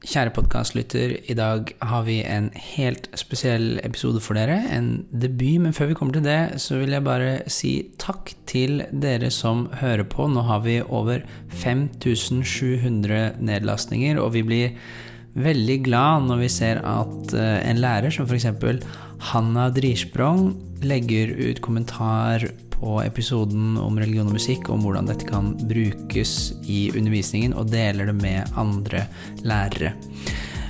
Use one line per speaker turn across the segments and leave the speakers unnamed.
Kjære podkastlytter, i dag har vi en helt spesiell episode for dere. En debut, men før vi kommer til det, så vil jeg bare si takk til dere som hører på. Nå har vi over 5700 nedlastninger, og vi blir veldig glad når vi ser at eh, en lærer som f.eks. Hanna Drisprong legger ut kommentar på episoden om religion og musikk, om hvordan dette kan brukes i undervisningen, og deler det med andre lærere.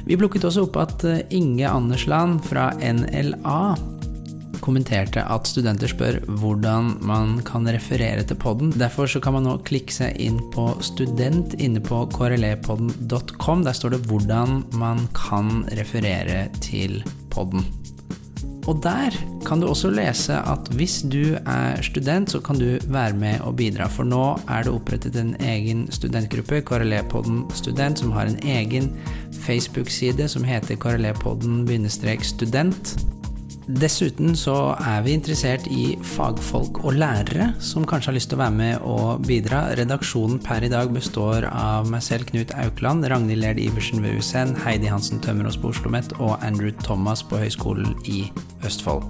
Vi plukket også opp at eh, Inge Andersland fra NLA kommenterte at studenter spør hvordan man kan referere til podden. Derfor så kan man nå klikke seg inn på student inne på krlepodden.com. Der står det hvordan man kan referere til podden. Og der kan du også lese at hvis du er student, så kan du være med og bidra. For nå er det opprettet en egen studentgruppe, KRLE-podden student, som har en egen Facebook-side som heter KRLE-podden-student. Dessuten så er vi interessert i fagfolk og lærere som kanskje har lyst til å være med og bidra. Redaksjonen per i dag består av meg selv, Knut Aukland, Ragnhild Lerd Iversen ved USN, Heidi Hansen Tømmerås på Oslo OsloMet og Andrew Thomas på Høgskolen i Østfold.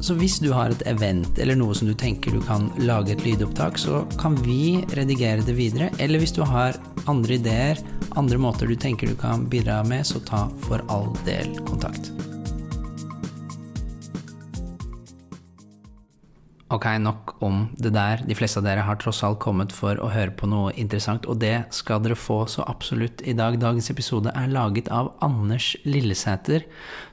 Så hvis du har et event eller noe som du tenker du kan lage et lydopptak, så kan vi redigere det videre. Eller hvis du har andre ideer, andre måter du tenker du kan bidra med, så ta for all del kontakt. Ok, nok om det der. De fleste av dere har tross alt kommet for å høre på noe interessant, og det skal dere få så absolutt i dag. Dagens episode er laget av Anders Lillesæter,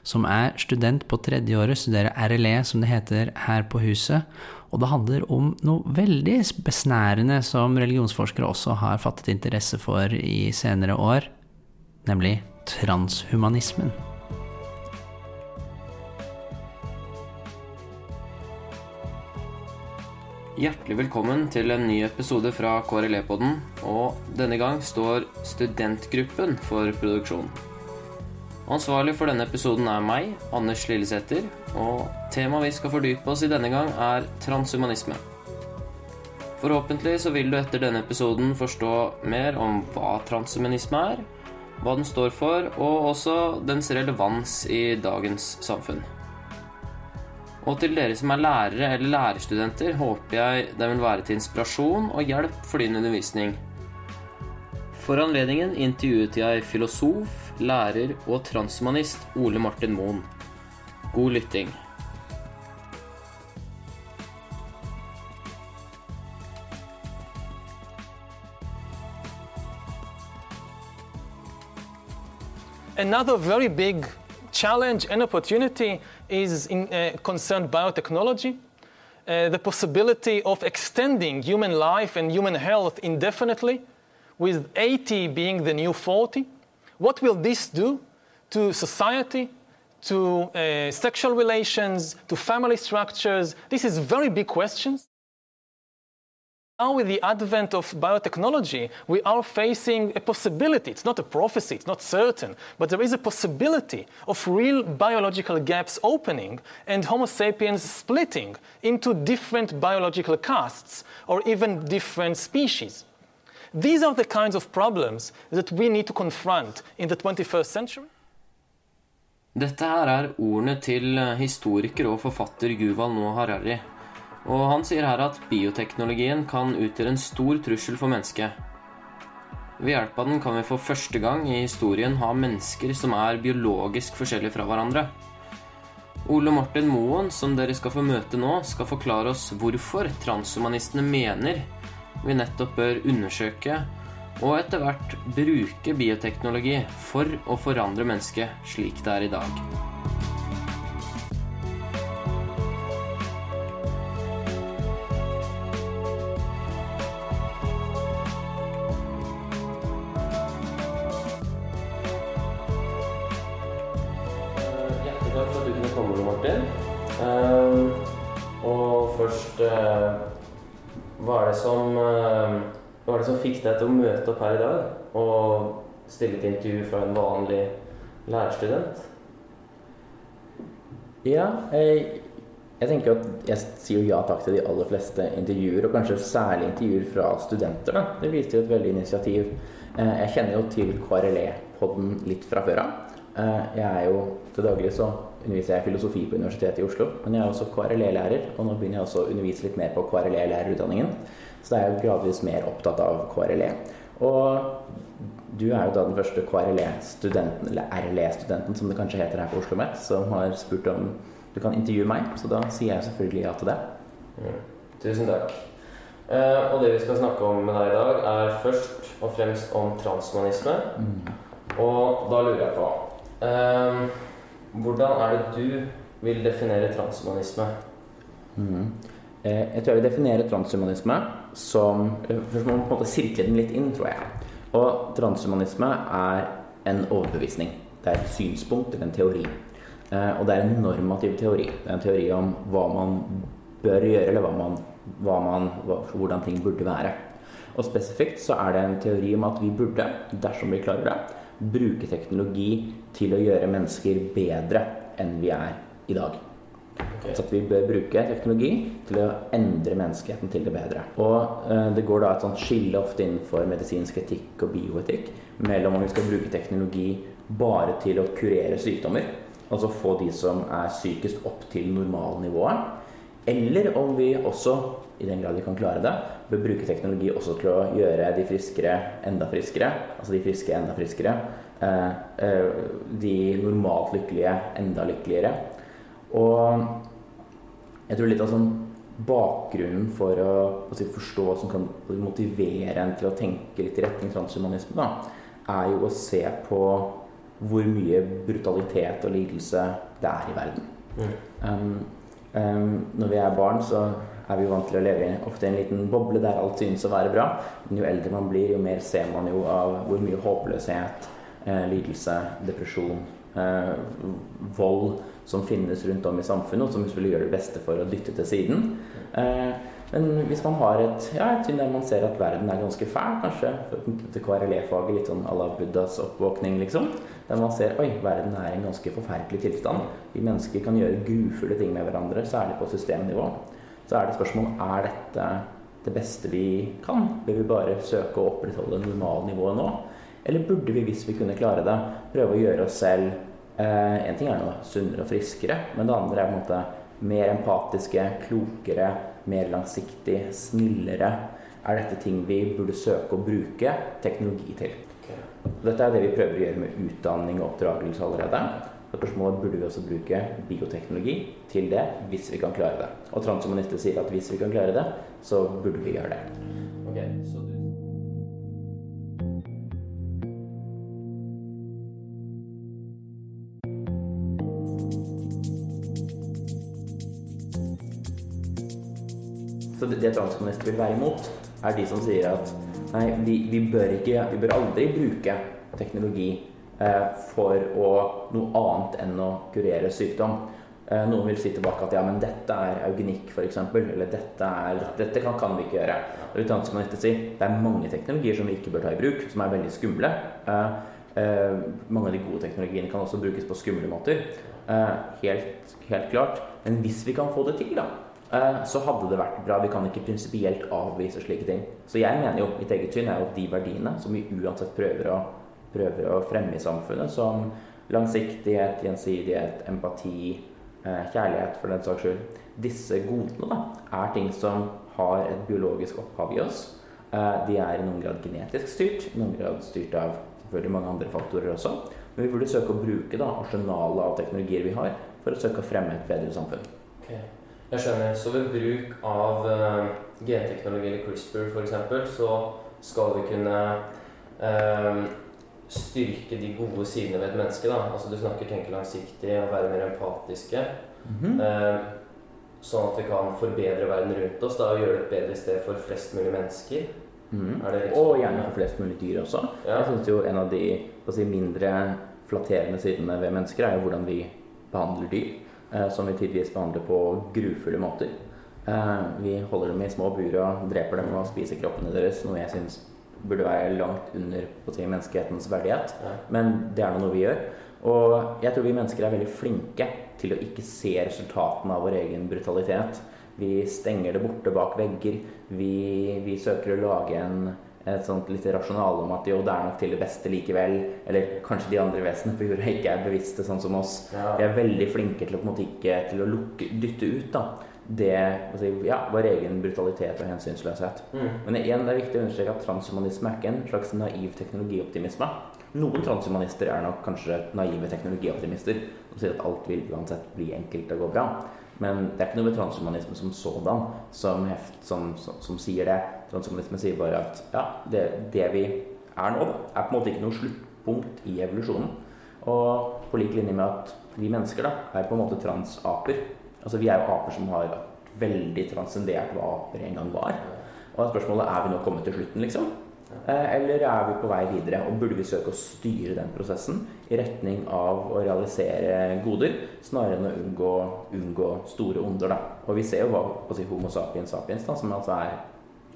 som er student på tredjeåret, studerer RLE, som det heter, her på huset. Og det handler om noe veldig besnærende som religionsforskere også har fattet interesse for i senere år, nemlig transhumanismen.
Hjertelig velkommen til en ny episode fra KRLE-podden. Og denne gang står studentgruppen for produksjon. Ansvarlig for denne episoden er meg, Anders Lillesæter. Og temaet vi skal fordype oss i denne gang, er transhumanisme. Forhåpentlig så vil du etter denne episoden forstå mer om hva transhumanisme er, hva den står for, og også dens relevans i dagens samfunn. Og til dere som er lærere eller lærerstudenter, håper jeg den vil være til inspirasjon og hjelp for din undervisning. For anledningen intervjuet jeg filosof, lærer og transhumanist Ole Martin Moen. God lytting.
Another very big challenge and opportunity is in, uh, concerned biotechnology. Uh, the possibility of extending human life and human health indefinitely, with 80 being the new 40. What will this do to society, to uh, sexual relations, to family structures? This is very big questions. Now, with the advent of biotechnology, we are facing a possibility. It's not a prophecy, it's not certain, but there is a possibility of real biological gaps opening and Homo sapiens splitting into different biological castes or even different species. These are the kinds of problems that we need to confront in the 21st century.
Dette her er ordene til historiker og forfatter Guval Noah Harari. Og han sier her at bioteknologien kan utgjøre en stor trussel for mennesket. Ved hjelp av den kan vi for første gang i historien ha mennesker som er biologisk forskjellige fra hverandre. Ole Martin Moen, som dere skal få møte nå, skal forklare oss hvorfor transhumanistene mener vi nettopp bør undersøke og etter hvert bruke bioteknologi for å forandre mennesket slik det er i dag. Er deg til å møte opp her i dag og stille til intervju fra en vanlig lærerstudent?
Ja, jeg, jeg tenker at jeg sier ja takk til de aller fleste intervjuer, og kanskje særlig intervjuer fra studenter. Det viser jo et veldig initiativ. Eh, jeg kjenner jo til KRLE podden litt fra før av. Eh, Jeg er jo til daglig så underviser jeg filosofi på Universitetet i Oslo, men jeg er også KRLE-lærer, og nå begynner jeg også å undervise litt mer på KRLE-lærerutdanningen. Så da er jeg gradvis mer opptatt av KRLE. Og du er jo da den første KRLE-studenten, eller RLE-studenten som det kanskje heter her på Oslo OsloMet, som har spurt om du kan intervjue meg, så da sier jeg selvfølgelig ja til det.
Mm. Tusen takk. Uh, og det vi skal snakke om med deg i dag, er først og fremst om transhumanisme. Og da lurer jeg på uh, Hvordan er det du vil definere transhumanisme?
Mhm. Eh, Jeg tror jeg vil definere transhumanisme som Først må man på en måte sirkle den litt inn, tror jeg. Og transhumanisme er en overbevisning. Det er et synspunkt eller en teori. Eh, Og det er en normativ teori. Det er en teori om hva man bør gjøre, eller hva man, hva man, hvordan ting burde være. Og spesifikt så er det en teori om at vi burde, dersom vi klarer det, bruke teknologi til å gjøre mennesker bedre enn vi er i dag. Så at vi bør bruke teknologi til å endre menneskeheten til det bedre. Og eh, det går da et sånt skille ofte innenfor medisinsk etikk og bioetikk mellom om vi skal bruke teknologi bare til å kurere sykdommer, altså få de som er sykest opp til normalnivået, eller om vi også, i den grad vi kan klare det, bør bruke teknologi også til å gjøre de friskere enda friskere, altså de friske enda friskere, eh, eh, de normalt lykkelige enda lykkeligere. Og jeg tror litt av sånn bakgrunnen for å, å si, forstå hva som kan motivere en til å tenke litt i retning transhumanisme, da, er jo å se på hvor mye brutalitet og lidelse det er i verden. Um, um, når vi er barn, så er vi vant til å leve i ofte en liten boble der alt synes å være bra. Men jo eldre man blir, jo mer ser man jo av hvor mye håpløshet, eh, lidelse, depresjon, eh, vold som finnes rundt om i samfunnet, og som vi selvfølgelig gjør det beste for å dytte til siden. Eh, men hvis man har et, ja, et syn der man ser at verden er ganske fæl, kanskje til KRLE-faget litt sånn à la Buddhas oppvåkning, liksom, der man ser oi, verden er i en ganske forferdelig tilstand. Vi mennesker kan gjøre grufulle ting med hverandre, særlig på systemnivå. Så er det spørsmål er dette det beste vi kan? Bør vi bare søke å opprettholde normalnivået nå? Eller burde vi, hvis vi kunne klare det, prøve å gjøre oss selv eh, En ting er noe sunnere og friskere, men det andre er på en måte mer empatiske, klokere, mer langsiktig, snillere. Er dette ting vi burde søke å bruke teknologi til? Dette er det vi prøver å gjøre med utdanning og oppdragelse allerede. Spørsmålet burde vi også bruke bioteknologi til det hvis vi kan klare det. Og transhumanister sier at hvis vi kan klare det, så burde vi gjøre det.
Ok, så
det, det transhumanister vil være imot, er de som sier at nei, vi, vi, bør, ikke, vi bør aldri bruke teknologi eh, for å, noe annet enn å kurere sykdom. Eh, noen vil si tilbake at ja, men dette er eugenikk f.eks. Eller dette, er, dette kan, kan vi ikke gjøre. Det vil transkommunister si det er mange teknologier som vi ikke bør ta i bruk, som er veldig skumle. Eh, eh, mange av de gode teknologiene kan også brukes på skumle måter. Eh, helt, helt klart. Men hvis vi kan få det til, da, så hadde det vært bra. Vi kan ikke prinsipielt avvise slike ting. Så jeg mener jo, mitt eget syn er jo de verdiene som vi uansett prøver å, prøver å fremme i samfunnet, som langsiktighet, gjensidighet, empati, eh, kjærlighet for den saks skyld, disse godene da, er ting som har et biologisk opphav i oss. Eh, De er i noen grad genetisk styrt, i noen grad styrt av selvfølgelig mange andre faktorer også. Men vi burde søke å bruke da, arsenalet av teknologier vi har, for å søke å fremme et bedre samfunn.
Ok, Jeg skjønner. Så ved bruk av uh, genteknologi eller CRISPR f.eks., så skal vi kunne uh, styrke de gode sidene ved et menneske. da. Altså Du snakker tenke langsiktig og være mer empatiske.
Mm
-hmm. uh, sånn at vi kan forbedre verden rundt oss da, og gjøre det et bedre sted for flest mulig mennesker. Mm. Det liksom-
Og gjerne for flest mulig dyr også.
Ja.
Jeg synes jo En av de si, mindre flatterende sidene ved mennesker er jo hvordan vi behandler dyr. Eh, som vi tidvis behandler på grufulle måter. Eh, vi holder dem i små bur og dreper dem og spiser kroppene deres, noe jeg syns burde være langt under på si, menneskehetens verdighet. Men det er noe vi gjør. Og jeg tror vi mennesker er veldig flinke til å ikke se resultatene av vår egen brutalitet. Vi stenger det borte bak vegger. Vi, vi søker å lage en, et sånt litt rasjonale om at jo, det er nok til det beste likevel. Eller kanskje de andre vesenene på jorda ikke er bevisste sånn som oss.
Ja.
Vi er veldig flinke til å på en måte ikke til å lukke, dytte ut da, det, si, ja, vår egen brutalitet og hensynsløshet.
Mm.
Men igjen, det er viktig å understreke at transhumanisme er ikke en slags naiv teknologioptimisme. Noen transhumanister er nok kanskje naive teknologioptimister som sier at alt vil uansett bli enkelt og gå bra. Men det er ikke noe med transhumanisme som sådan som, heft, som, som, som sier det. Transhumanisme sier bare at ja, det, det vi er nå, da, er på en måte ikke noe sluttpunkt i evolusjonen. Og på lik linje med at vi mennesker da, er på en måte transaper. Altså Vi er jo aper som har veldig transcendert hva aper en gang var. Og spørsmålet er vi nå kommet til slutten, liksom? Eh, Eller er vi på vei videre? Og burde vi søke å styre den prosessen i retning av å realisere goder, snarere enn å unngå, unngå store onder? da. Og vi ser jo hva si, Homo sapiens sapiens, da, som altså er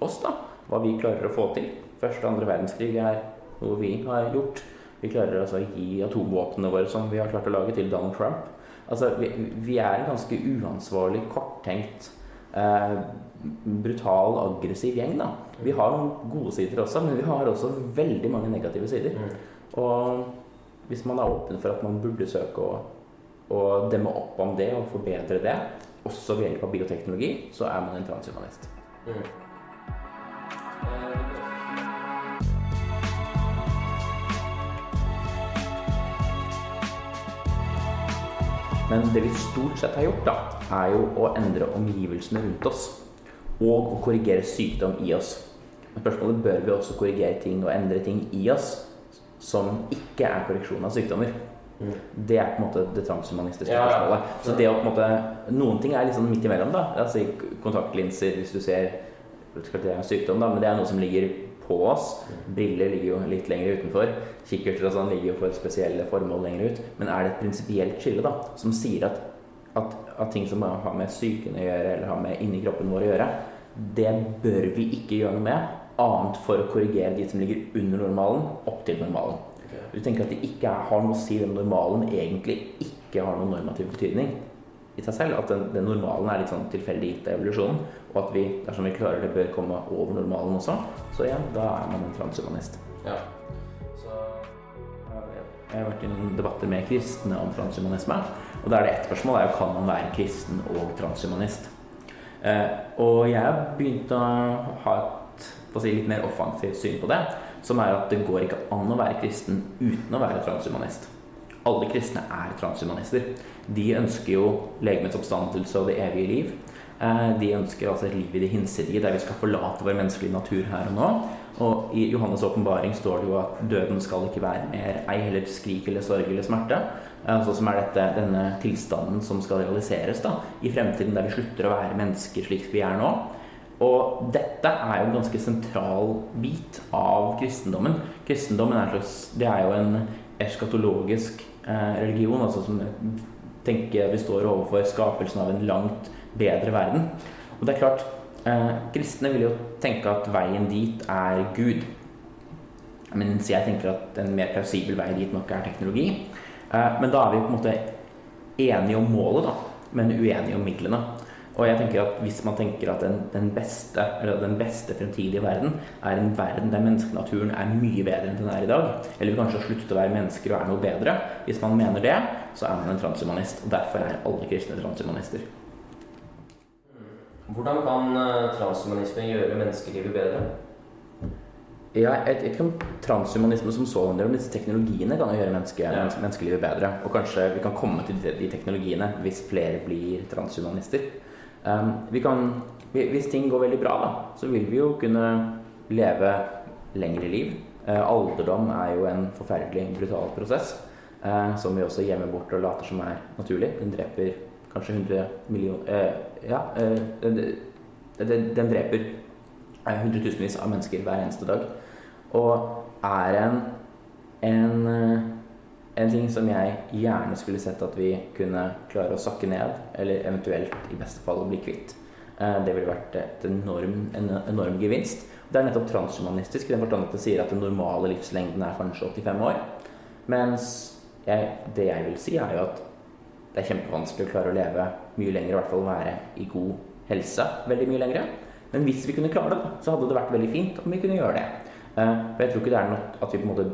oss, da. Hva vi klarer å få til. Første og andre verdenskrig er noe vi har gjort. Vi klarer altså å gi atomvåpnene våre som vi har klart å lage, til Donald Trump. Altså, vi, vi er en ganske uansvarlig, korttenkt eh, brutal, aggressiv gjeng. da. Vi har noen gode sider også, men vi har også veldig mange negative sider. Og hvis man er åpen for at man burde søke å, å demme opp om det og forbedre det, også ved hjelp av bioteknologi, så er man en transhumanist.
Mm.
Men det vi stort sett har gjort, da, er jo å endre omgivelsene rundt oss. Og å korrigere sykdom i oss. Men spørsmålet bør vi også korrigere ting og endre ting i oss som ikke er korreksjon av sykdommer.
Mm.
Det er på en måte det transhumanistiske
Ja,
spørsmålet. Så det å på en måte Noen ting er liksom midt imellom, da. Altså kontaktlinser, hvis du ser Det er en sykdom, da, men det er noe som ligger på oss. Briller ligger jo litt lenger utenfor. Kikkerter og sånn ligger jo for spesielle formål lenger ut. Men er det et prinsipielt skille da, som sier at, at, at ting som har med psyken å gjøre, eller har med inni kroppen vår å gjøre, det bør vi ikke gjøre noe med, annet for å korrigere de som ligger under normalen, opp til normalen. Du tenker at det ikke har noe å si hvem normalen egentlig ikke har noen normativ betydning i seg selv. At den, den normalen er litt sånn tilfeldig gitt av evolusjonen. Og at vi, dersom vi klarer det, bør komme over normalen også. Så igjen, da er man en transhumanist.
Ja. Så
Jeg har vært i noen debatter med kristne om transhumanisme. Og da er det ett spørsmål er jo kan man være kristen og transhumanist. Eh, og jeg har begynt å ha et si, litt mer offensivt syn på det. Som er at det går ikke an å være kristen uten å være transhumanist. Alle kristne er transhumanister. De ønsker jo legemets oppstandelse og det evige liv. Eh, De ønsker altså et liv i det hinsidige, der vi skal forlate vår menneskelige natur her og nå. Og i Johannes' åpenbaring står det jo at døden skal ikke være mer, ei heller skrik eller sorg eller smerte. Altså som er dette, denne tilstanden som skal realiseres da, i fremtiden, der vi slutter å være mennesker slik vi er nå. Og dette er jo en ganske sentral bit av kristendommen. Kristendommen er, slags, det er jo en eskatologisk religion, altså som tenker vi står overfor skapelsen av en langt bedre verden. Og det er klart, eh, kristne vil jo tenke at veien dit er Gud. Mens jeg tenker at en mer plausibel vei dit nok er teknologi. Eh, men da er vi på en måte enige om målet, da, men uenige om midlene. Og jeg tenker at hvis man tenker at den, den, beste, eller den beste fremtidige verden er en verden der menneskenaturen er mye bedre enn den er i dag, eller vi kanskje har sluttet å være mennesker og er noe bedre Hvis man mener det, så er man en transhumanist. Og derfor er alle kristne transhumanister.
Hvordan kan eh, transhumanisme gjøre menneskelivet bedre?
Ja, jeg vet ikke om transhumanisme som sådan under, men disse teknologiene kan jo gjøre menneske,
Ja.
menneskelivet bedre. Og kanskje vi kan komme til de teknologiene hvis flere blir transhumanister. Um, vi kan, hvis ting går veldig bra, da, så vil vi jo kunne leve lengre liv. Eh, alderdom er jo en forferdelig brutal prosess, eh, som vi også gjemmer bort og later som er naturlig. Den dreper kanskje 100 millioner eh, Ja, eh, den, den, dreper eh, hundretusenvis av mennesker hver eneste dag. Og er en, en, en ting som jeg gjerne skulle sett at vi kunne klare å sakke ned, eller eventuelt i beste fall bli kvitt. Eh, Det ville vært et enorm, en enorm gevinst. Det er nettopp transhumanistisk i den forstand at det sier at den normale livslengden er kanskje 85 år. Mens jeg, det jeg vil si, er jo at det er kjempevanskelig å klare å leve mye lenger, i hvert fall være i god helse veldig mye lenger. Men hvis vi kunne klare det, så hadde det vært veldig fint om vi kunne gjøre det. Eh, for jeg tror ikke det er noe at vi på en måte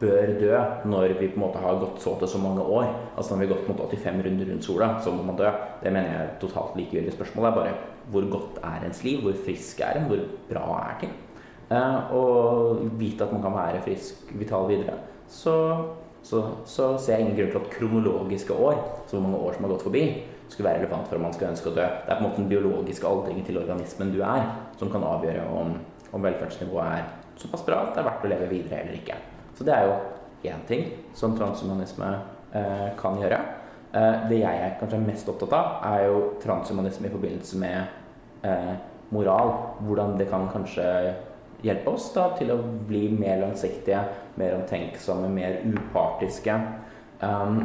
bør dø når vi på en måte har gått så til så mange år. Altså når vi har gått på en måte 85 runder rundt sola, så må man dø. Det mener jeg er totalt likegyldig. Spørsmålet er bare hvor godt er ens liv? Hvor frisk er en? Hvor bra er ting? Eh, og vite at man kan være frisk, vital videre. Så, så, så ser jeg ingen grunn til at kronologiske år, så hvor mange år som har gått forbi, skulle være relevant for om man skal ønske å dø. Det er på en måte den biologiske aldringen til organismen du er, som kan avgjøre om, om velferdsnivået er såpass bra at det er verdt å leve videre eller ikke. Så det er jo én ting som transhumanisme eh, kan gjøre. Eh, det jeg er kanskje mest opptatt av, er jo transhumanisme i forbindelse med eh, moral. Hvordan det kan kanskje hjelpe oss da, til å bli mer langsiktige, mer omtenksomme, mer upartiske. Um,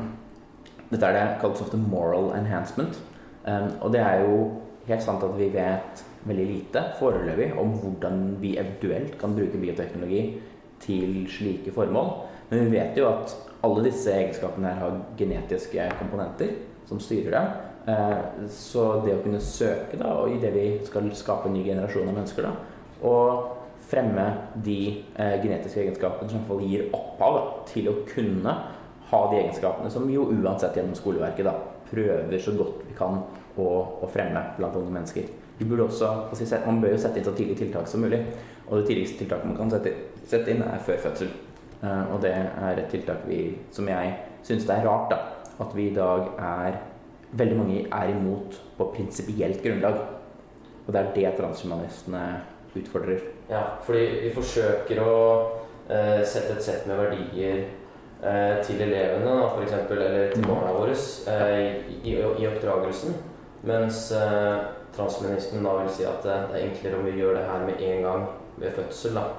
dette er det kalles ofte moral enhancement. Um, og det er jo helt sant at vi vet veldig lite foreløpig om hvordan vi eventuelt kan bruke bioteknologi til slike formål. Men vi vet jo at alle disse egenskapene her har genetiske komponenter som styrer det. Eh, så det å kunne søke da, i det vi skal skape en ny generasjon av mennesker, da, og fremme de eh, genetiske egenskapene som i hvert fall gir opphav da, til å kunne ha de egenskapene som vi jo uansett gjennom skoleverket da, prøver så godt vi kan å, å fremme blant unge mennesker. Også, Man bør jo sette inn så tidlige tiltak som mulig. Og det tidligste tiltaket man kan sette, sette inn, er før fødsel. Uh, og det er et tiltak vi, som jeg syns det er rart da, at vi i dag er Veldig mange er imot på prinsipielt grunnlag. Og det er det transhumanistene utfordrer.
Ja, fordi vi forsøker å eh, sette et sett med verdier eh, til elevene, da, for eksempel, eller til mm. barna våre, i, i, i, oppdragelsen. Mens transhumanistene da vil si at det er enklere om vi gjør det her med en gang ved fødsel, da.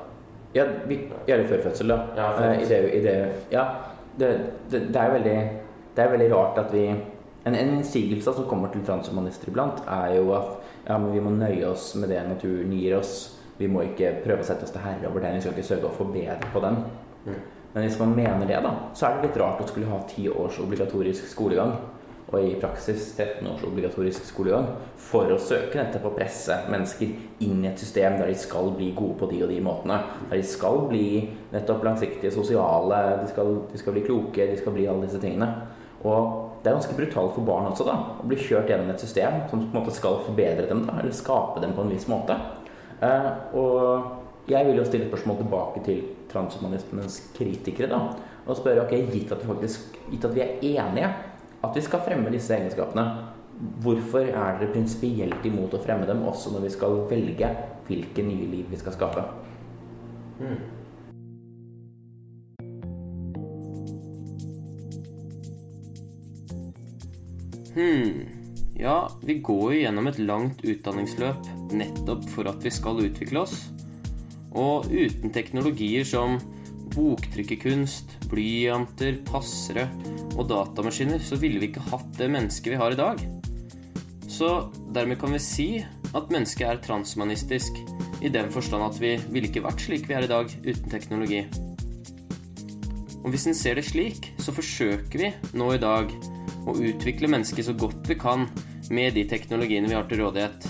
Ja, vi gjør det før fødsel, da. Ja, før. I det, i det, ja det, det, det, er veldig, det er veldig rart at vi En, en innsigelse som kommer til transhumanister iblant, er jo at ja, men vi må nøye oss med det naturen gir oss. Vi må ikke prøve å sette oss til herre over den. Vi skal ikke søke å forbedre på den. Mm. Men hvis man mener det, da, så er det litt rart å skulle ha ti års obligatorisk skolegang og i praksis 13 års obligatorisk skolegang for å søke nettopp å presse mennesker inn i et system der de skal bli gode på de og de måtene. Der de skal bli nettopp langsiktige, sosiale, de skal, de skal bli kloke, de skal bli alle disse tingene. Og det er ganske brutalt for barn også da, å bli kjørt gjennom et system som på en måte skal forbedre dem, da, eller skape dem på en viss måte. Eh, og jeg vil jo stille spørsmål tilbake til transhumanismens kritikere. da, Og spørre ok, gitt at, faktisk, gitt at vi er enige at vi skal fremme disse egenskapene. Hvorfor er dere prinsipielt imot å fremme dem også når vi skal velge hvilke nye liv vi skal skape? Mm.
Hmm. Ja, vi går jo gjennom et langt utdanningsløp nettopp for at vi skal utvikle oss. Og uten teknologier som boktrykkerkunst, blyanter, passere og datamaskiner, så ville vi ikke hatt det mennesket vi har i dag. Så dermed kan vi si at mennesket er transhumanistisk, i den forstand at vi ville ikke vært slik vi er i dag uten teknologi. Og hvis en ser det slik, så forsøker vi nå i dag å utvikle mennesket så godt vi kan med de teknologiene vi har til rådighet.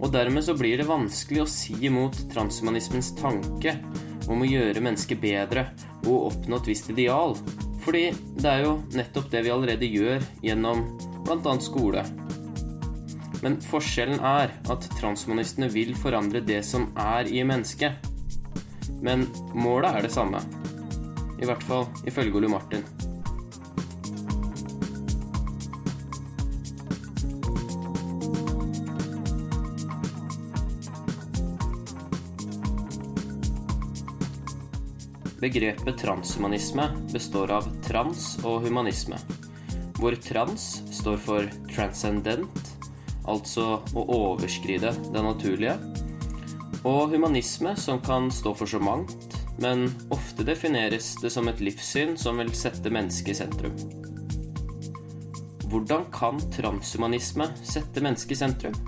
Og dermed så blir det vanskelig å si imot transhumanismens tanke om å gjøre mennesket bedre og oppnå et visst ideal. Fordi det er jo nettopp det vi allerede gjør gjennom bl.a. skole. Men forskjellen er at transhumanistene vil forandre det som er i mennesket. Men målet er det samme. I hvert fall ifølge Ole Martin. Begrepet transhumanisme består av trans og humanisme, hvor trans står for transcendent, altså å overskride det naturlige, og humanisme som kan stå for så mangt, men ofte defineres det som et livssyn som vil sette mennesket i sentrum. Hvordan kan transhumanisme sette mennesket i sentrum?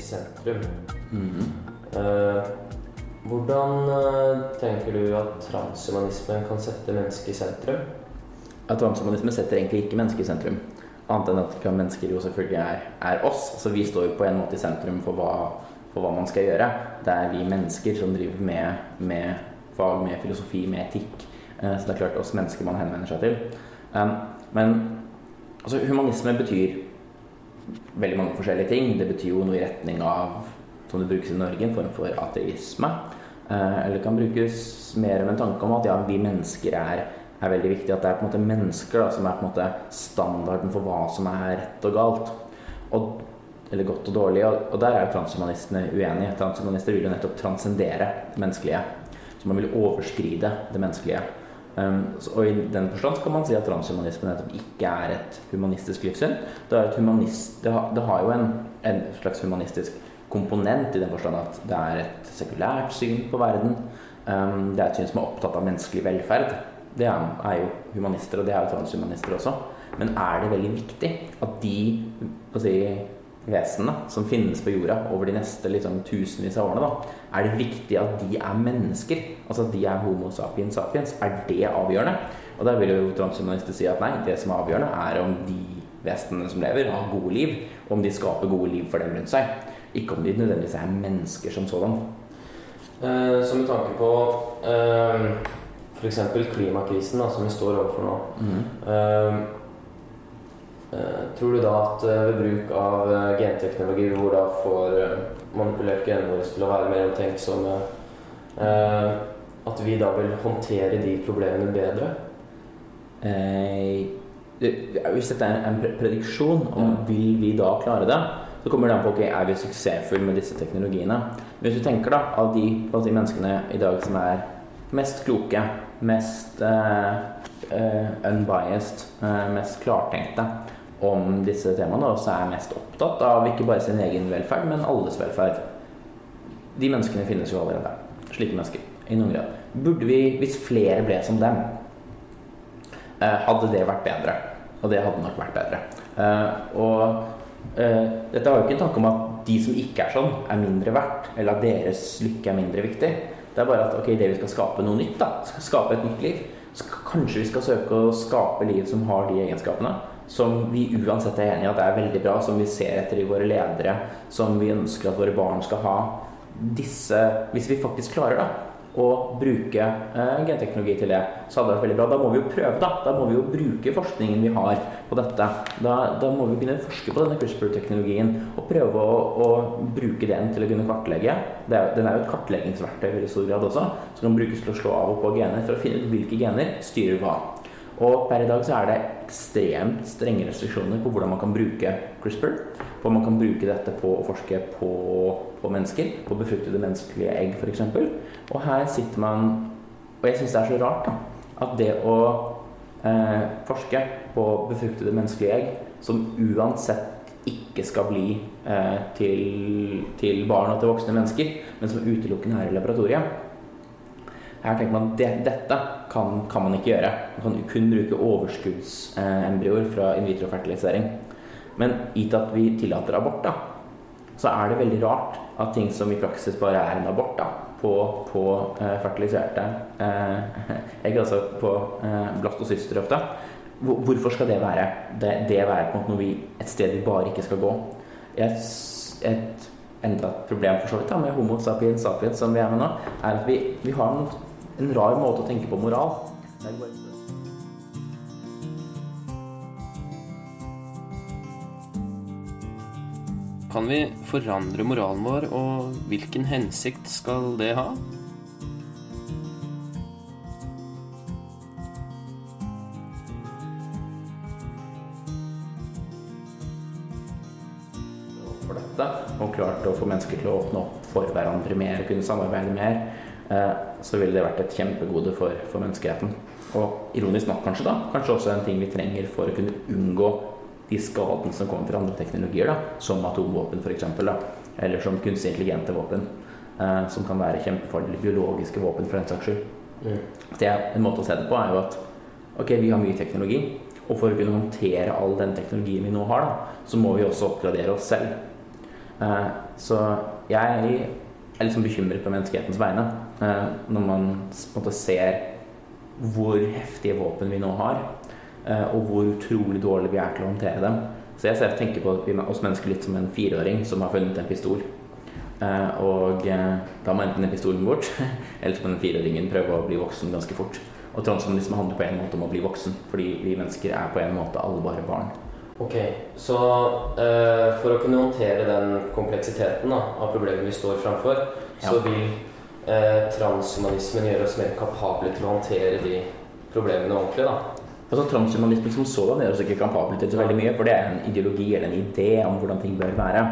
I sentrum. Mm. Uh, hvordan uh, tenker du at transhumanismen kan sette mennesket i sentrum?
At transhumanisme setter egentlig ikke mennesket i sentrum. Annet enn at mennesker jo selvfølgelig er, er oss. Så vi står jo på en måte i sentrum for hva, for hva man skal gjøre. Det er vi mennesker som driver med, med fag, med filosofi, med etikk. Eh, så det er klart oss mennesker man henvender seg til. Um, men altså, humanisme betyr veldig mange forskjellige ting. Det betyr jo noe i retning av, som det brukes i Norge, en form for ateisme. Eller eller kan brukes mer med en tanke om at ja, vi mennesker er er veldig viktig. At det er på en måte mennesker da, som er på en måte standarden for hva som er rett og galt. Og, eller godt og dårlig. Og, og der er jo transhumanistene uenige. Transhumanister vil jo nettopp transcendere det menneskelige. Så man vil overskride det menneskelige. Um, og i den forstand kan man si at transhumanisme ikke er et humanistisk livssyn. Det, er et humanist, det, har, det har jo en, en, slags humanistisk komponent i den forstand at det er et sekulært syn på verden. Um, det er et syn som er opptatt av menneskelig velferd det er jo humanister, og det er jo transhumanister også. Men er det veldig viktig at de si, vesenene som finnes på jorda over de neste liksom, tusenvis av årene, da, er det viktig at de er mennesker? Altså at de er homo sapiens sapiens? Er det avgjørende? Og der vil jo transhumanister si at nei, det som er avgjørende, er om de vesenene som lever, har gode liv, og om de skaper gode liv for dem rundt seg. Ikke om de nødvendigvis er mennesker som sådan.
Eh, så med tanke på eh, f.eks. klimakrisen da, som vi står overfor nå. Mm. Uh, tror du da at uh, ved bruk av genteknologi, hvor da får manipulert genene til å være mer omtenksomme, at vi da vil håndtere de problemene bedre?
hvis dette er en prediksjon om vil vi da klare det, så kommer det an på ok, er vi suksessfulle med disse teknologiene. Men hvis du tenker da, av de, de menneskene i dag som er mest kloke, mest uh, unbiased, mest klartenkte om disse temaene, og som er mest opptatt av ikke bare sin egen velferd, men alles velferd. De menneskene finnes jo allerede. Slike mennesker. I noen grad. Burde vi, hvis flere ble som dem, hadde det vært bedre. Og det hadde nok vært bedre. og dette har jo ikke en tanke om at de som ikke er sånn, er mindre verdt, eller at deres lykke er mindre viktig. Det er bare at ok, det vi skal skape noe nytt, da, skape et nytt liv, kanskje vi skal søke å skape liv som har de egenskapene. Som vi uansett er enig i at er veldig bra, som vi ser etter i våre ledere, som vi ønsker at våre barn skal ha. Disse Hvis vi faktisk klarer da, å bruke eh, genteknologi til det, så hadde det vært veldig bra. Da må vi jo prøve, da. Da må vi jo bruke forskningen vi har på dette. Da, da må vi kunne forske på denne CRISPR-teknologien og prøve å, å, bruke den til å kunne kartlegge. Er, den er jo et kartleggingsverktøy i stor grad også, som kan brukes til å slå av og på gener for å finne ut hvilke gener styrer hva. Og per i dag så er det ekstremt strenge restriksjoner på hvordan man kan bruke CRISPR. På man kan bruke dette på å forske på, på mennesker, på befruktede menneskelige egg f.eks. Og her sitter man Og jeg syns det er så rart da, at det å eh, forske på befruktede menneskelige egg, som uansett ikke skal bli eh, til, til barn og til voksne mennesker, men som utelukkende er i laboratoriet her tenker man at det, dette kan, kan, man ikke gjøre. Man kan kun bruke overskuddsembryoer fra in vitro-fertilisering. Men gitt at vi tillater abort, da, så er det veldig rart at ting som i praksis bare er en abort da, på, på eh, fertiliserte eh, egg, altså på eh, blastocyster ofte, Hvorfor skal det være det, det være på en noe vi, et sted vi bare ikke skal gå? Et, et enda et problem for så vidt da, med Homo sapiens sapiens som vi er med nå, er at vi, vi har en en rar måte å tenke på moral.
Kan vi forandre moralen vår, og hvilken hensikt skal det ha?
For dette, og klart å få mennesker til å åpne opp for hverandre mer, kunne samarbeide mer, så ville det vært et kjempegode for, for, menneskeheten. Og ironisk nok kanskje da, kanskje også en ting vi trenger for å kunne unngå de skadene som kommer fra andre teknologier, da, som atomvåpen f.eks., eller som kunstig intelligente våpen. Eh, som kan være kjempefarlige biologiske våpen, for den saks skyld. Mm. Det En måte å se det på er jo at ok, vi har mye teknologi, og for å kunne håndtere all den teknologien vi nå har, da, så må vi også oppgradere oss selv. Eh, så jeg er liksom bekymret på menneskehetens vegne. Eh, når man på en måte ser hvor heftige våpen vi nå har. eh, og hvor utrolig dårlig vi er til å håndtere dem. Så jeg ser, tenker på oss mennesker litt som en fireåring som har funnet en pistol. Eh, og da må enten den pistolen bort, eller så må den fireåringen prøve å bli voksen ganske fort. Og transhumanisme handler på en måte om å bli voksen, fordi vi mennesker er på en måte alle bare barn.
Ok, Så uh, for å kunne håndtere den kompleksiteten da, av problemet vi står framfor, ja. så vil uh, transhumanismen gjør oss mer kapable til å håndtere de problemene ordentlig? da?
Altså Transhumanismen som sådan gjør oss ikke kapable til så veldig mye, for det er en ideologi eller en idé om hvordan ting bør være.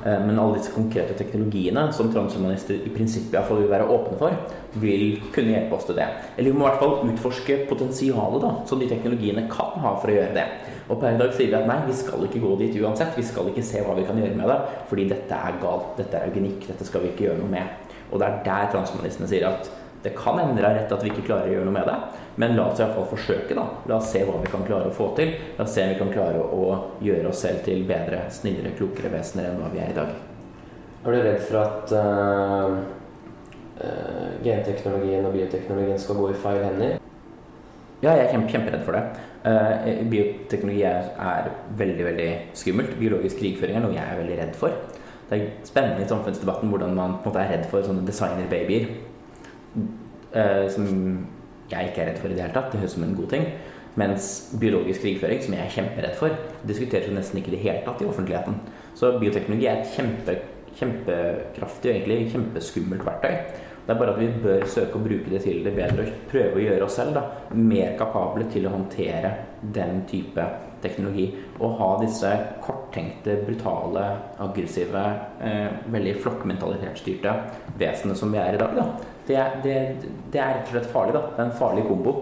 Uh, men alle disse konkrete teknologiene som transhumanister i prinsippet iallfall vil være åpne for, vil kunne hjelpe oss til det. Eller vi må i hvert fall utforske potensialet da, som de teknologiene kan ha for å gjøre det. Og per i dag sier vi at nei, vi skal ikke gå dit uansett. Vi skal ikke se hva vi kan gjøre med det, fordi dette er galt, dette er eugenikk, dette skal vi ikke gjøre noe med. Og det er der transhumanistene sier at det kan endre rett at vi ikke klarer å gjøre noe med det, men la oss iallfall forsøke, da. La oss se hva vi kan klare å få til. La oss se om vi kan klare å gjøre oss selv til bedre, snillere, klokere vesener enn hva vi er i dag.
Er du redd for at uh, uh, genteknologien og bioteknologien skal gå i feil hender?
Ja, jeg er kjempe, kjemperedd for det. Uh, bioteknologi er, er, veldig veldig skummelt. Biologisk krigføring er noe jeg er veldig redd for. Det er spennende i samfunnsdebatten hvordan man på en måte er redd for sånne designerbabyer. Uh, som jeg ikke er redd for i det hele tatt. Det høres ut som en god ting. Mens biologisk krigføring, som jeg er kjemperedd for, diskuteres jo nesten ikke i det hele tatt i offentligheten. Så bioteknologi er et kjempe, kjempekraftig og egentlig kjempeskummelt verktøy. Det er bare at vi bør søke å bruke det til det bedre og prøve å gjøre oss selv da, mer kapable til å håndtere den type teknologi. Å ha disse korttenkte, brutale, aggressive, eh, veldig flokkmentalitetsstyrte vesenene som vi er i dag. Da. Det, det, det, er rett og slett farlig. Da. Det er en farlig kombo.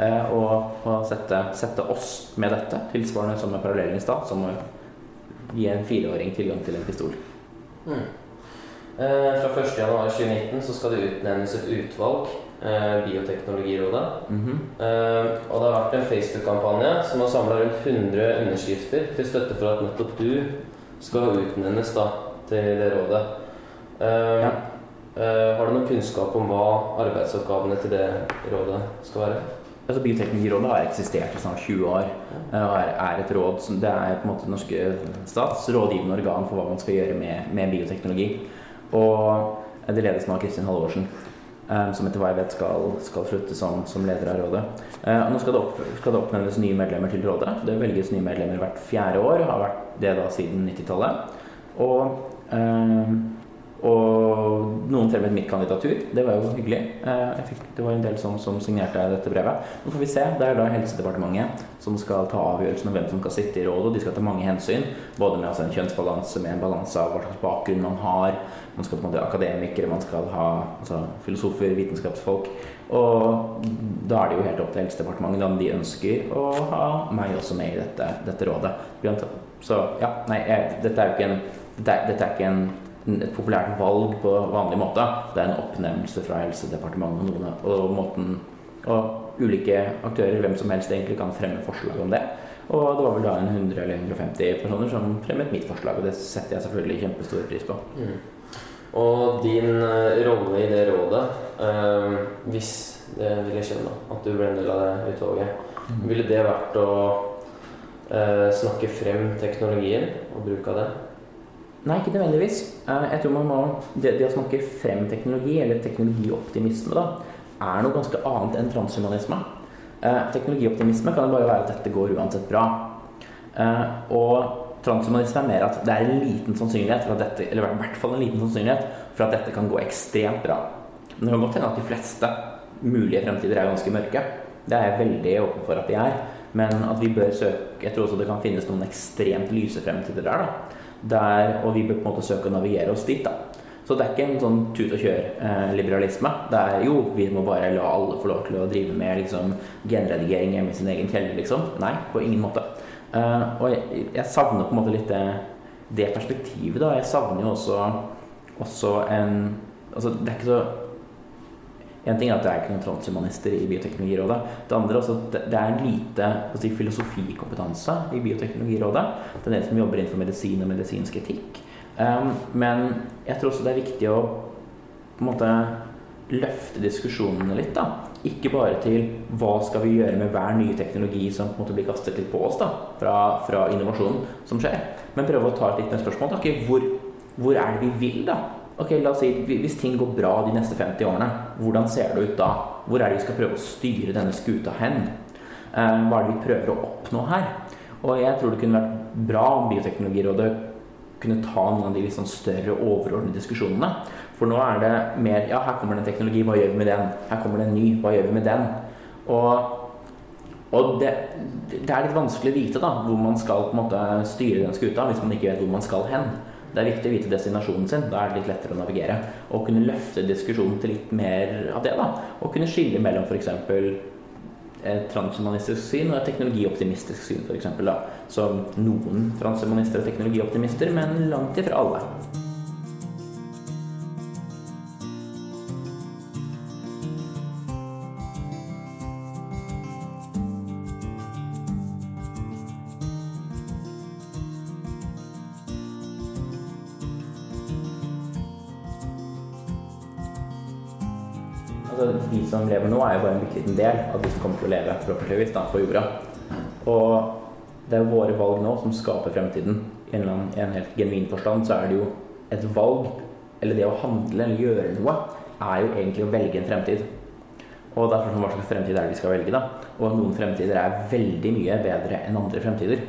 Eh, å, å sette, sette, oss med dette, tilsvarende som med parallellen i stad, som å gi en fireåring tilgang til en pistol. Mm.
Eh, fra 1.1.2019 så skal det utnevnes et utvalg, eh, Bioteknologirådet. Mm -hmm. eh, og det har vært en Facebook-kampanje som har samla rundt 100 underskrifter til støtte for at nettopp du skal utnevnes da, til det rådet. Eh, ja. Eh, har du noen kunnskap om hva arbeidsoppgavene til det rådet skal være?
Altså Bioteknologirådet har eksistert i snart 20 år eh, og er, et råd som det er på en måte norske stats rådgivende organ for hva man skal gjøre med, med bioteknologi. Og det ledes nå av Kristin Halvorsen, som etter hva jeg vet skal, skal slutte som, som, leder av rådet. Eh, nå skal det, opp, skal det, oppnevnes nye medlemmer til rådet. Det velges nye medlemmer hvert fjerde år, har vært det da siden 90-tallet. Og um, og noen fremmet mitt kandidatur. Det var jo hyggelig. Eh, fikk, det var en del som, som, signerte dette brevet. Nå får vi se. Det er da Helsedepartementet som skal ta avgjørelsen om hvem som skal sitte i rådet. og De skal ta mange hensyn. Både med altså, en kjønnsbalanse, med en balanse av hva slags bakgrunn man har. Man skal på en måte akademikere, man skal ha altså, filosofer, vitenskapsfolk. Og da er det jo helt opp til Helsedepartementet om de ønsker å ha meg også med i dette, dette rådet. Så ja, nei, jeg, dette er jo ikke en dette dette er ikke en et populært valg på vanlig måte. Det er en oppnevnelse fra Helsedepartementet og, noen, og måten og ulike aktører, hvem som helst egentlig kan fremme forslag om det. Og det var vel da en 100 eller 150 personer som fremmet mitt forslag, og det setter jeg selvfølgelig kjempestor pris på. Mm.
Og din uh, rolle i det rådet, uh, hvis det ville skje, da, at du ble en del av det utvalget, mm. ville det vært å uh, snakke frem teknologien og bruk av det?
Nei, ikke nødvendigvis. Eh, jeg tror man må, det, det, å snakke frem teknologi, eller teknologioptimisme, da, er noe ganske annet enn transhumanisme. Eh, teknologioptimisme kan bare være at dette går uansett bra. Eh, og transhumanisme er mer at det er en liten sannsynlighet for at dette, eller i hvert fall en liten sannsynlighet for at dette kan gå ekstremt bra. Men det kan godt hende at de fleste mulige fremtider er ganske mørke. Det er jeg veldig åpen for at de er. Men at vi bør søke Jeg tror også det kan finnes noen ekstremt lyse fremtider der. da der, og vi bør på en måte søke å navigere oss dit. da. Så det er ikke en sånn tut og kjør-liberalisme. Eh, det er jo vi må bare la alle få lov til å drive med liksom, genredigering hjemme i sin egen kjeller, liksom. Nei, på ingen måte. Eh, og jeg, jeg, savner på en måte litt det, det perspektivet, da. Jeg savner jo også, også en Altså, det er ikke så en ting er at det er ikke noen transhumanister i Bioteknologirådet. Det andre er at det er lite si, filosofikompetanse i Bioteknologirådet. Det er en som jobber innenfor medisin og medisinsk etikk. Um, men jeg tror også det er viktig å på en måte løfte diskusjonene litt. da. Ikke bare til hva skal vi gjøre med hver nye teknologi som på en måte blir kastet litt på oss da, fra, fra innovasjonen som skjer, men prøve å ta et litt mer spørsmål. Ok, hvor, hvor er det vi vil, da? Ok, la oss si, Hvis ting går bra de neste 50 årene, hvordan ser det ut da? Hvor er det vi skal prøve å styre denne skuta hen? Eh, hva er det vi prøver å oppnå her? Og jeg tror det kunne vært bra om Bioteknologirådet kunne ta noen av de litt sånn større, overordnede diskusjonene. For nå er det mer Ja, her kommer det en teknologi, hva gjør vi med den? Her kommer det en ny, hva gjør vi med den? Og, og det, det, er litt vanskelig å vite da, hvor man skal på en måte styre den skuta, hvis man ikke vet hvor man skal hen. Det er viktig å vite destinasjonen sin. Da er det litt lettere å navigere. Og kunne løfte diskusjonen til litt mer av det. da, Og kunne skille mellom f.eks et transhumanistisk syn og et teknologioptimistisk syn, f.eks. Så noen transhumanister er teknologioptimister, men langt ifra alle. Som lever nå, er jo bare en bitte liten del av de som kommer til å leve forhåpentligvis på jorda. Og det er våre valg nå som skaper fremtiden. I en, annen, en helt genuin forstand så er det jo et valg, eller det å handle eller gjøre noe, er jo egentlig å velge en fremtid. Og derfor hva slags fremtid er det vi skal velge, da? Og noen fremtider er veldig mye bedre enn andre fremtider.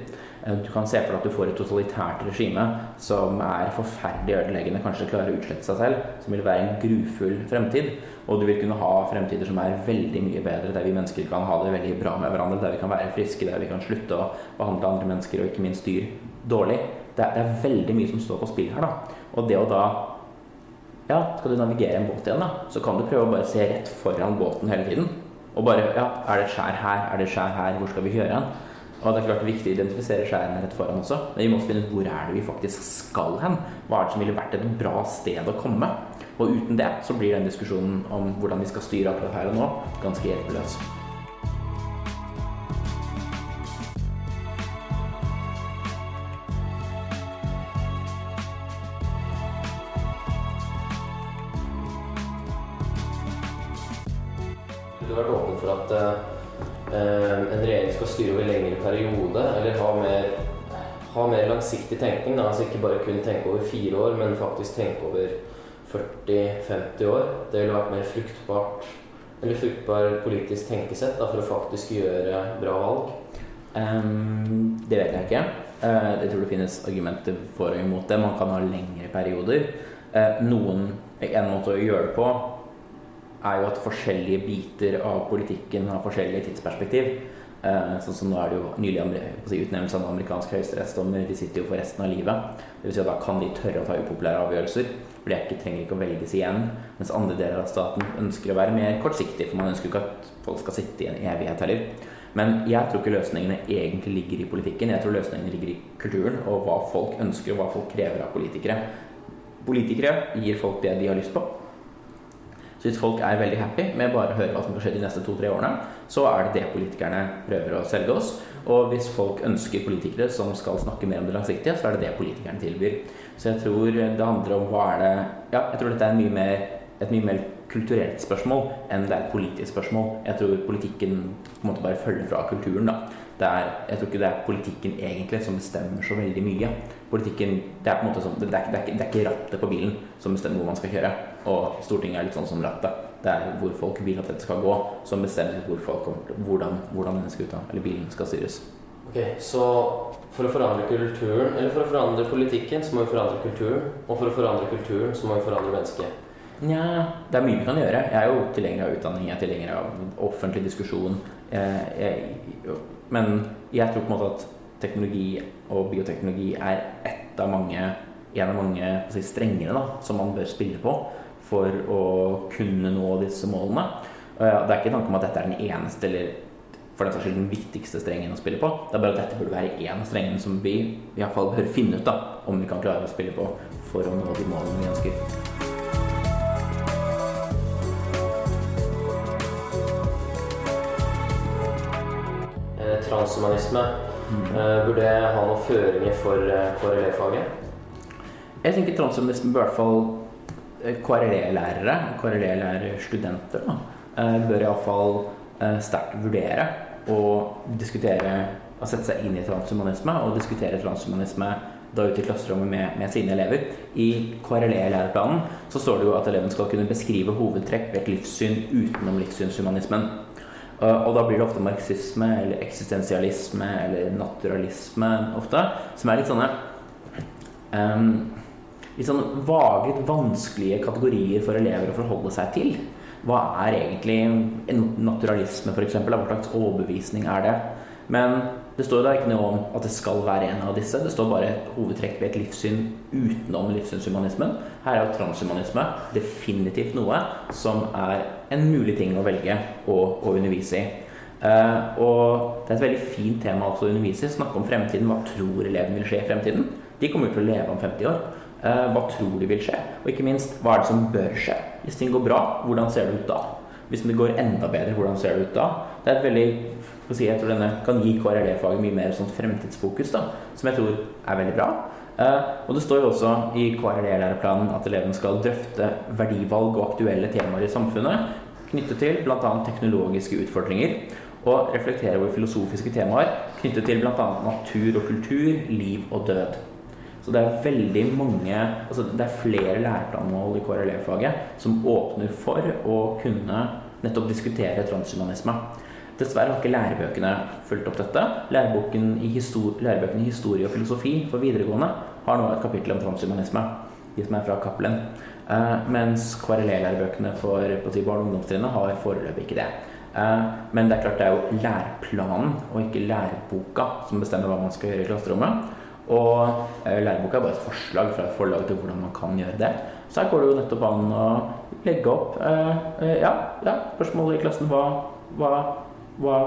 Eh, du kan se for deg at du får et totalitært regime som er forferdelig ødeleggende, kanskje klarer å utslette seg selv, som vil være en grufull fremtid. Og du vil kunne ha fremtider som er veldig mye bedre, der vi mennesker kan ha det veldig bra med hverandre, der vi kan være friske, der vi kan slutte å behandle andre mennesker og ikke minst dyr dårlig. Det er, det er veldig mye som står på spill her, da. Og det å da Ja, skal du navigere en båt igjen, da, så kan du prøve å bare se rett foran båten hele tiden. Og bare Ja, er det skjær her? Er det skjær her? Hvor skal vi kjøre hen? Og det er klart viktig å identifisere skjærene rett foran også. Men vi må finne ut hvor er det vi faktisk skal hen. Hva er det som ville vært et bra sted å komme? Og uten det så blir den diskusjonen om hvordan vi skal styre akkurat her og nå, ganske hjelpeløs.
Du har vært åpen for at uh en regjering skal styre over lengre periode, eller ha mer, ha mer langsiktig tenkning. Da. Altså ikke bare kun tenke over fire år, men faktisk tenke over 40-50 år. Det ville vært mer fruktbart eller fruktbar politisk tenkesett da, for å faktisk gjøre bra valg?
Um, det vet jeg ikke. Uh, jeg tror det finnes argumenter for og imot det. Man kan ha lengre perioder. Uh, noen, En måte å gjøre det på er jo at forskjellige biter av politikken har forskjellige tidsperspektiv. Uh, sånn som nå er det jo nylig utnevnelse av en amerikansk høyesterettsdommer. De sitter jo for resten av livet. Det vil si at Da kan de tørre å ta upopulære avgjørelser. For de ikke, trenger ikke å velges igjen. Mens andre deler av staten ønsker å være mer kortsiktig. For man ønsker jo ikke at folk skal sitte i en evighet heller. Men jeg tror ikke løsningene egentlig ligger i politikken. Jeg tror løsningene ligger i kulturen og hva folk ønsker og hva folk krever av politikere. Politikere gir folk det de har lyst på. Så hvis folk er veldig happy med bare å høre hva som skal skje de neste to-tre årene, så er det det politikerne prøver å selge oss. Og hvis folk ønsker politikere som skal snakke mer om det langsiktige, så er det det politikerne tilbyr. Så jeg tror det handler om hva er det Ja, jeg tror dette er mye mer, et mye mer kulturelt spørsmål enn det er et politisk spørsmål. Jeg tror politikken på en måte bare følger fra kulturen. da. Er, jeg tror ikke det er politikken egentlig som bestemmer så veldig mye. Politikken, Det er på en måte sånn, det er, det er, det er ikke rattet på bilen som bestemmer hvor man skal kjøre. Og Stortinget er litt sånn som rattet. Det er hvor folk vil at dette skal gå, som bestemmer hvor folk hvordan, hvordan denne skuta eller bilen skal styres.
Ok, Så for å forandre kulturen, eller for å forandre politikken, så må vi forandre kulturen. Og for å forandre kulturen, så må vi forandre mennesket.
Nja, det er mye vi kan gjøre. Jeg er jo tilhenger av utdanning, jeg er tilhenger av offentlig diskusjon. Jeg, jeg, men jeg tror på en måte at teknologi og bioteknologi er ett av mange, en av mange si, strengere da, som man bør spille på for å kunne nå disse målene. Det er ikke tanke om at dette er den eneste eller for den saks skyld den viktigste strengen å spille på. Det er bare at dette burde være én av strengene som vi i hvert fall bør finne ut da, om vi kan klare å spille på for å nå de målene vi ønsker.
transhumanisme. Mm. Uh, burde jeg ha noen føringer for KRLE-faget?
Jeg tenker transhumanisme bør i hvert fall KRLE-lærere, KRLE-lærerstudenter, eh, bør iallfall eh, sterkt vurdere å diskutere å sette seg inn i transhumanisme og diskutere transhumanisme da ute i klasserommet med, med sine elever. I KRLE-læreplanen så står det jo at eleven skal kunne beskrive hovedtrekk ved et livssyn utenom livssynshumanismen. Og da blir det ofte marxisme eller eksistensialisme eller naturalisme ofte, som er litt sånne um, Litt sånn vage, vanskelige kategorier for elever å forholde seg til. Hva er egentlig en naturalisme, f.eks.? Hva slags overbevisning er det? Men det står jo da ikke noe om at det skal være en av disse. Det står bare et hovedtrekk ved et livssyn utenom livssynshumanismen. Her er jo transhumanisme definitivt noe som er en mulig ting å velge å, å undervise i. Uh, og det er et veldig fint tema også å undervise i. Snakke om fremtiden. Hva tror eleven vil skje i fremtiden? De kommer til å leve om 50 år. Uh, hva tror de vil skje? Og ikke minst, hva er det som bør skje? Hvis ting går bra, hvordan ser det ut da? Hvis det går enda bedre, hvordan ser det ut da? Det er et veldig si, Jeg tror denne kan gi KRLE-faget mye mer sånn fremtidsfokus, da, som jeg tror er veldig bra. Uh, og det står jo også i KRLE-læreplanen at eleven skal drøfte verdivalg og aktuelle temaer i samfunnet knyttet til bl.a. teknologiske utfordringer. Og reflektere over filosofiske temaer knyttet til bl.a. natur og kultur, liv og død. Så det er veldig mange altså Det er flere læreplanmål i KRLE-faget som åpner for å kunne nettopp diskutere transhumanisme. Dessverre har ikke lærebøkene fulgt opp dette. Lærebøkene i, lærebøkene i historie og filosofi for videregående har nå et kapittel om transhumanisme. De som er fra Cappelen. Uh, mens KRLE-lærebøkene for si, barne- og ungdomstrinnet har foreløpig ikke det. Uh, men det er klart det er jo læreplanen og ikke læreboka som bestemmer hva man skal gjøre i klasserommet. Og eh, læreboka er bare et forslag fra et forlag til hvordan man kan gjøre det. Så her går det jo nettopp an å legge opp eh, eh ja, ja, spørsmålet i klassen hva, hva, hva,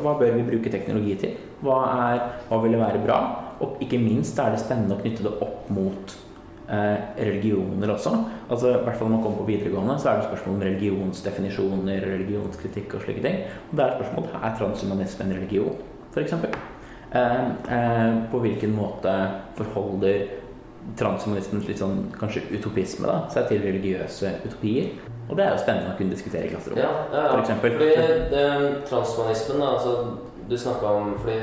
hva, bør vi bruke teknologi til? Hva, er, hva ville være bra? Og ikke minst er det spennende å knytte det opp mot religioner også. Altså, I hvert fall når man kommer på videregående, så er det spørsmål om religionsdefinisjoner, religionskritikk og slike ting. Og det er et spørsmål er transhumanisme en religion, f.eks. Eh, eh, på hvilken måte forholder transhumanismens litt sånn kanskje utopisme da, seg til religiøse utopier? Og det er jo spennende å kunne diskutere i klasserommet,
ja, ja, ja.
f.eks.
Fordi det, transhumanismen, da, altså, du snakka om fordi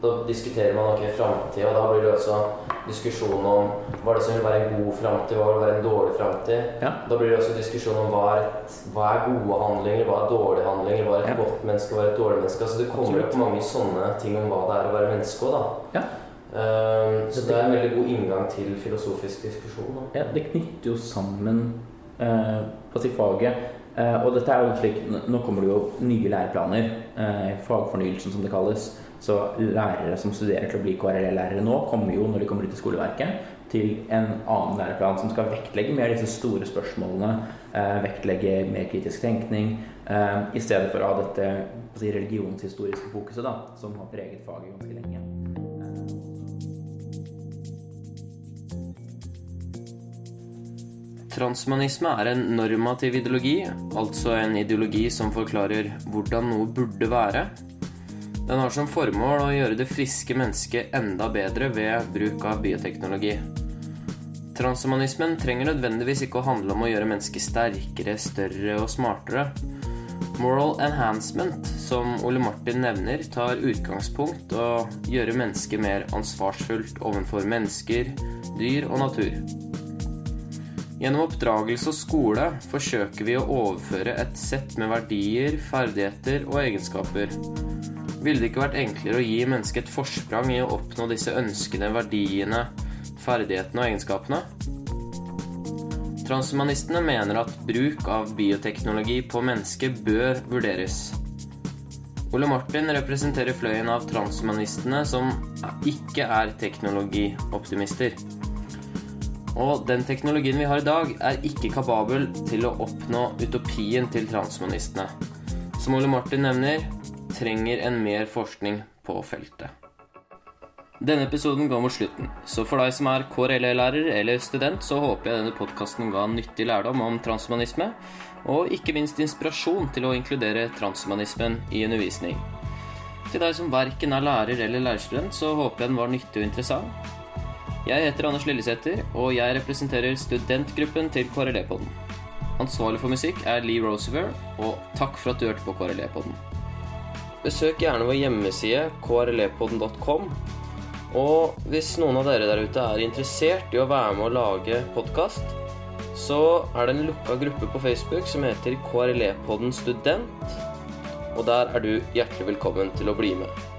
da diskuterer man ok, framtida, og da blir det også diskusjon om hva det som vil være en god framtid, hva vil være en dårlig framtid.
Ja.
Da blir det også diskusjon om hva er, hva er, gode handlinger, hva er dårlige handlinger, hva er et ja. godt menneske, hva er et dårlig menneske. Altså Det kommer opp mange sånne ting om hva det er å være menneske òg, da.
Ja.
Um, så det er en veldig god inngang til filosofisk diskusjon. Da.
Ja, det knytter jo sammen eh, på si faget. Eh, og dette er jo slik, Nå kommer det jo nye læreplaner, eh, fagfornyelsen som det kalles. Så lærere som studerer til å bli KRLE-lærere nå, kommer jo når de kommer ut i skoleverket, til en annen læreplan som skal vektlegge mer disse store spørsmålene. Eh, vektlegge mer kritisk tenkning, eh, i stedet for å ha dette si, religionshistoriske fokuset da, som har preget faget ganske lenge.
Transhumanisme er en normativ ideologi, altså en ideologi som forklarer hvordan noe burde være, den har som formål å gjøre det friske mennesket enda bedre ved bruk av bioteknologi. Transhumanismen trenger nødvendigvis ikke å handle om å gjøre mennesket sterkere, større og smartere. Moral enhancement, som Ole Martin nevner, tar utgangspunkt å gjøre mennesket mer ansvarsfullt overfor mennesker, dyr og natur. Gjennom oppdragelse og skole forsøker vi å overføre et sett med verdier, ferdigheter og egenskaper ville det ikke vært enklere å gi mennesket et forsprang i å oppnå disse ønskene, verdiene, ferdighetene og egenskapene? Transhumanistene mener at bruk av bioteknologi på mennesket bør vurderes. Ole Martin representerer fløyen av transhumanistene som ikke er teknologioptimister. Og den teknologien vi har i dag, er ikke kapabel til å oppnå utopien til transhumanistene. Som Ole Martin nevner, trenger en mer forskning på feltet. Denne episoden går mot slutten, så for deg som er KRLE-lærer eller student, så håper jeg denne podkasten ga nyttig lærdom om transhumanisme, og ikke minst inspirasjon til å inkludere transhumanismen i undervisning. Til deg som verken er lærer eller lærerstudent, så håper jeg den var nyttig og interessant. Jeg heter Anders Lillesæter, og jeg representerer studentgruppen til KRLE-podden. Ansvarlig for musikk er Lee Roosevelt, og takk for at du hørte på KRLE-podden. Besøk gjerne vår hjemmeside krlepodden.com. Og hvis noen av dere der ute er interessert i å være med å lage podkast, så er det en lukka gruppe på Facebook som heter KRLE-podden student. Og der er du hjertelig velkommen til å bli med.